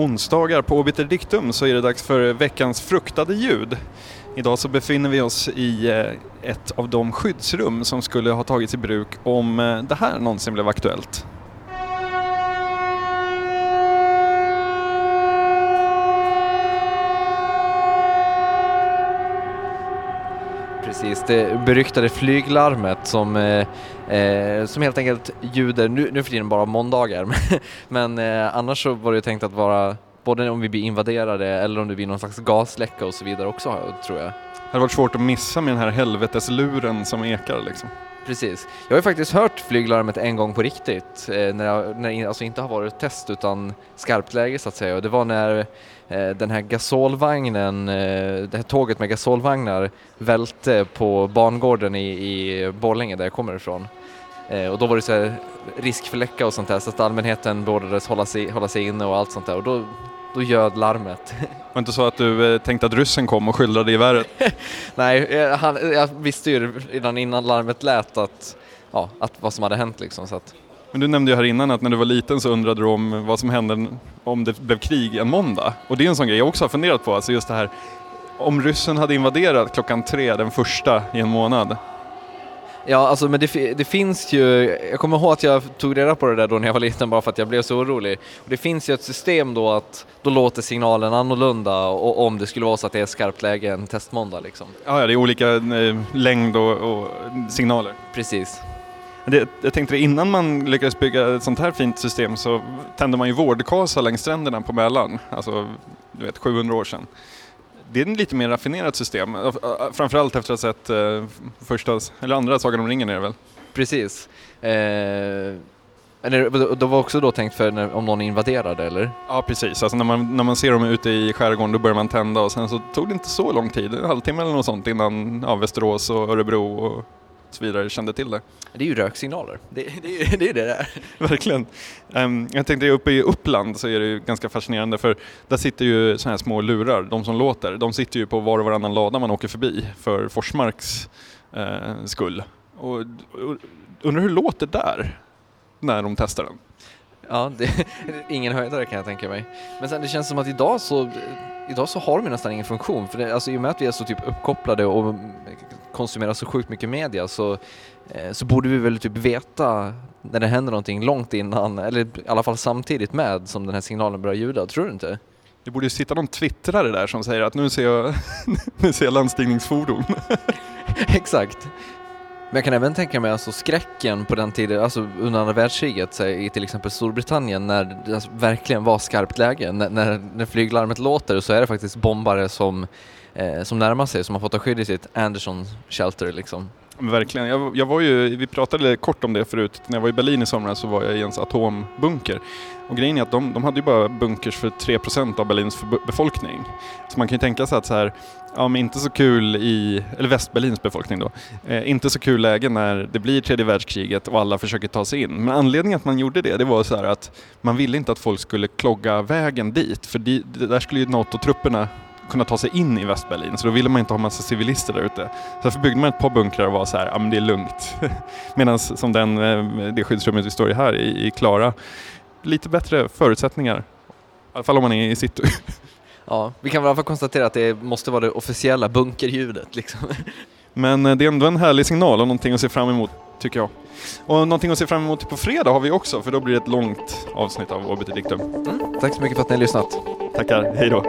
onsdagar på Obiter Dictum så är det dags för veckans fruktade ljud. Idag så befinner vi oss i eh, ett av de skyddsrum som skulle ha tagits i bruk om eh, det här någonsin blev aktuellt. Precis, det beryktade flyglarmet som, eh, eh, som helt enkelt ljuder, nu, nu för tiden bara måndagar, men eh, annars så var det tänkt att vara både om vi blir invaderade eller om det blir någon slags gasläcka och så vidare också tror jag. Det hade varit svårt att missa med den här helvetesluren som ekar liksom. Precis. Jag har ju faktiskt hört flyglarmet en gång på riktigt, eh, när, jag, när det alltså inte har varit test utan skarpt läge så att säga. Och det var när eh, den här gasolvagnen, eh, det här tåget med gasolvagnar välte på bangården i, i Borlänge där jag kommer ifrån. Eh, och då var det så här risk för läcka och sånt där så att allmänheten beordrades hålla sig, hålla sig inne och allt sånt där. Och då, då ljöd larmet. Var det inte så att du eh, tänkte att ryssen kom och skyldrade geväret? Nej, eh, han, jag visste ju redan innan larmet lät att, ja, att vad som hade hänt liksom. Så att... Men du nämnde ju här innan att när du var liten så undrade du om vad som hände om det blev krig en måndag. Och det är en sån grej jag också har funderat på, alltså just det här om ryssen hade invaderat klockan tre den första i en månad, Ja, alltså men det, det, finns ju, jag kommer ihåg att jag tog reda på det där då när jag var liten bara för att jag blev så orolig. Och det finns ju ett system då att då låter signalen annorlunda och, om det skulle vara så att det är skarpt läge en testmåndag liksom. Ja, ja det är olika eh, längd och, och, signaler. Precis. Det, jag tänkte det, innan man lyckades bygga ett sånt här fint system så tände man ju vårdkasa längs stränderna på Mälaren, alltså du vet 700 år sedan det är ett lite mer raffinerat system. Framförallt efter att ha sett eh, första, eller andra Sagan om ringen är det väl? Precis. Eh, det var också då tänkt för när, om någon invaderade eller? Ja precis, alltså när man, när man ser dem ute i skärgården då börjar man tända och sen så tog det inte så lång tid, en halvtimme eller något sånt innan ja, Västerås och Örebro och så vidare kände till det. Det är ju röksignaler, det, det, det är det där. Verkligen. Um, jag tänkte uppe i Uppland så är det ju ganska fascinerande för där sitter ju sådana här små lurar, de som låter, de sitter ju på var och varannan lada man åker förbi för Forsmarks uh, skull. Och, och undrar hur det låter där när de testar den? Ja, det är ingen höjdare kan jag tänka mig. Men sen det känns som att idag så, idag så har de nästan ingen funktion. För det, alltså, i och med att vi är så typ uppkopplade och konsumerar så sjukt mycket media så, eh, så borde vi väl typ veta när det händer någonting långt innan, eller i alla fall samtidigt med som den här signalen börjar ljuda, tror du inte? Det borde ju sitta någon twittrare där som säger att nu ser jag, nu ser jag landstigningsfordon. Exakt. Men jag kan även tänka mig alltså skräcken på den tiden, alltså under andra världskriget i till exempel Storbritannien när det alltså verkligen var skarpt läge. När, när, när flyglarmet låter så är det faktiskt bombare som eh, som närmar sig, som har fått ta skydd i sitt Anderson shelter liksom. Verkligen. Jag, jag, var ju, vi pratade kort om det förut, när jag var i Berlin i somras så var jag i ens atombunker. Och grejen är att de, de hade ju bara bunkers för 3% av Berlins befolkning. Så man kan ju tänka sig att så här, ja men inte så kul i, eller Västberlins befolkning då, eh, inte så kul läge när det blir tredje världskriget och alla försöker ta sig in. Men anledningen att man gjorde det, det var så att man ville inte att folk skulle klogga vägen dit, för de, där skulle ju NATO-trupperna kunna ta sig in i Västberlin, så då ville man inte ha massa civilister där ute. Så därför byggde man ett par bunkrar och var så här, ja men det är lugnt. Medan som den, eh, det skyddsrummet vi står i här i, i Klara, lite bättre förutsättningar. I alla fall om man är i city. Ja, vi kan väl i alla fall konstatera att det måste vara det officiella bunkerljudet liksom. Men eh, det är ändå en härlig signal och någonting att se fram emot, tycker jag. Och någonting att se fram emot på fredag har vi också, för då blir det ett långt avsnitt av Dictum. Mm. Tack så mycket för att ni har lyssnat. Tackar, hej då.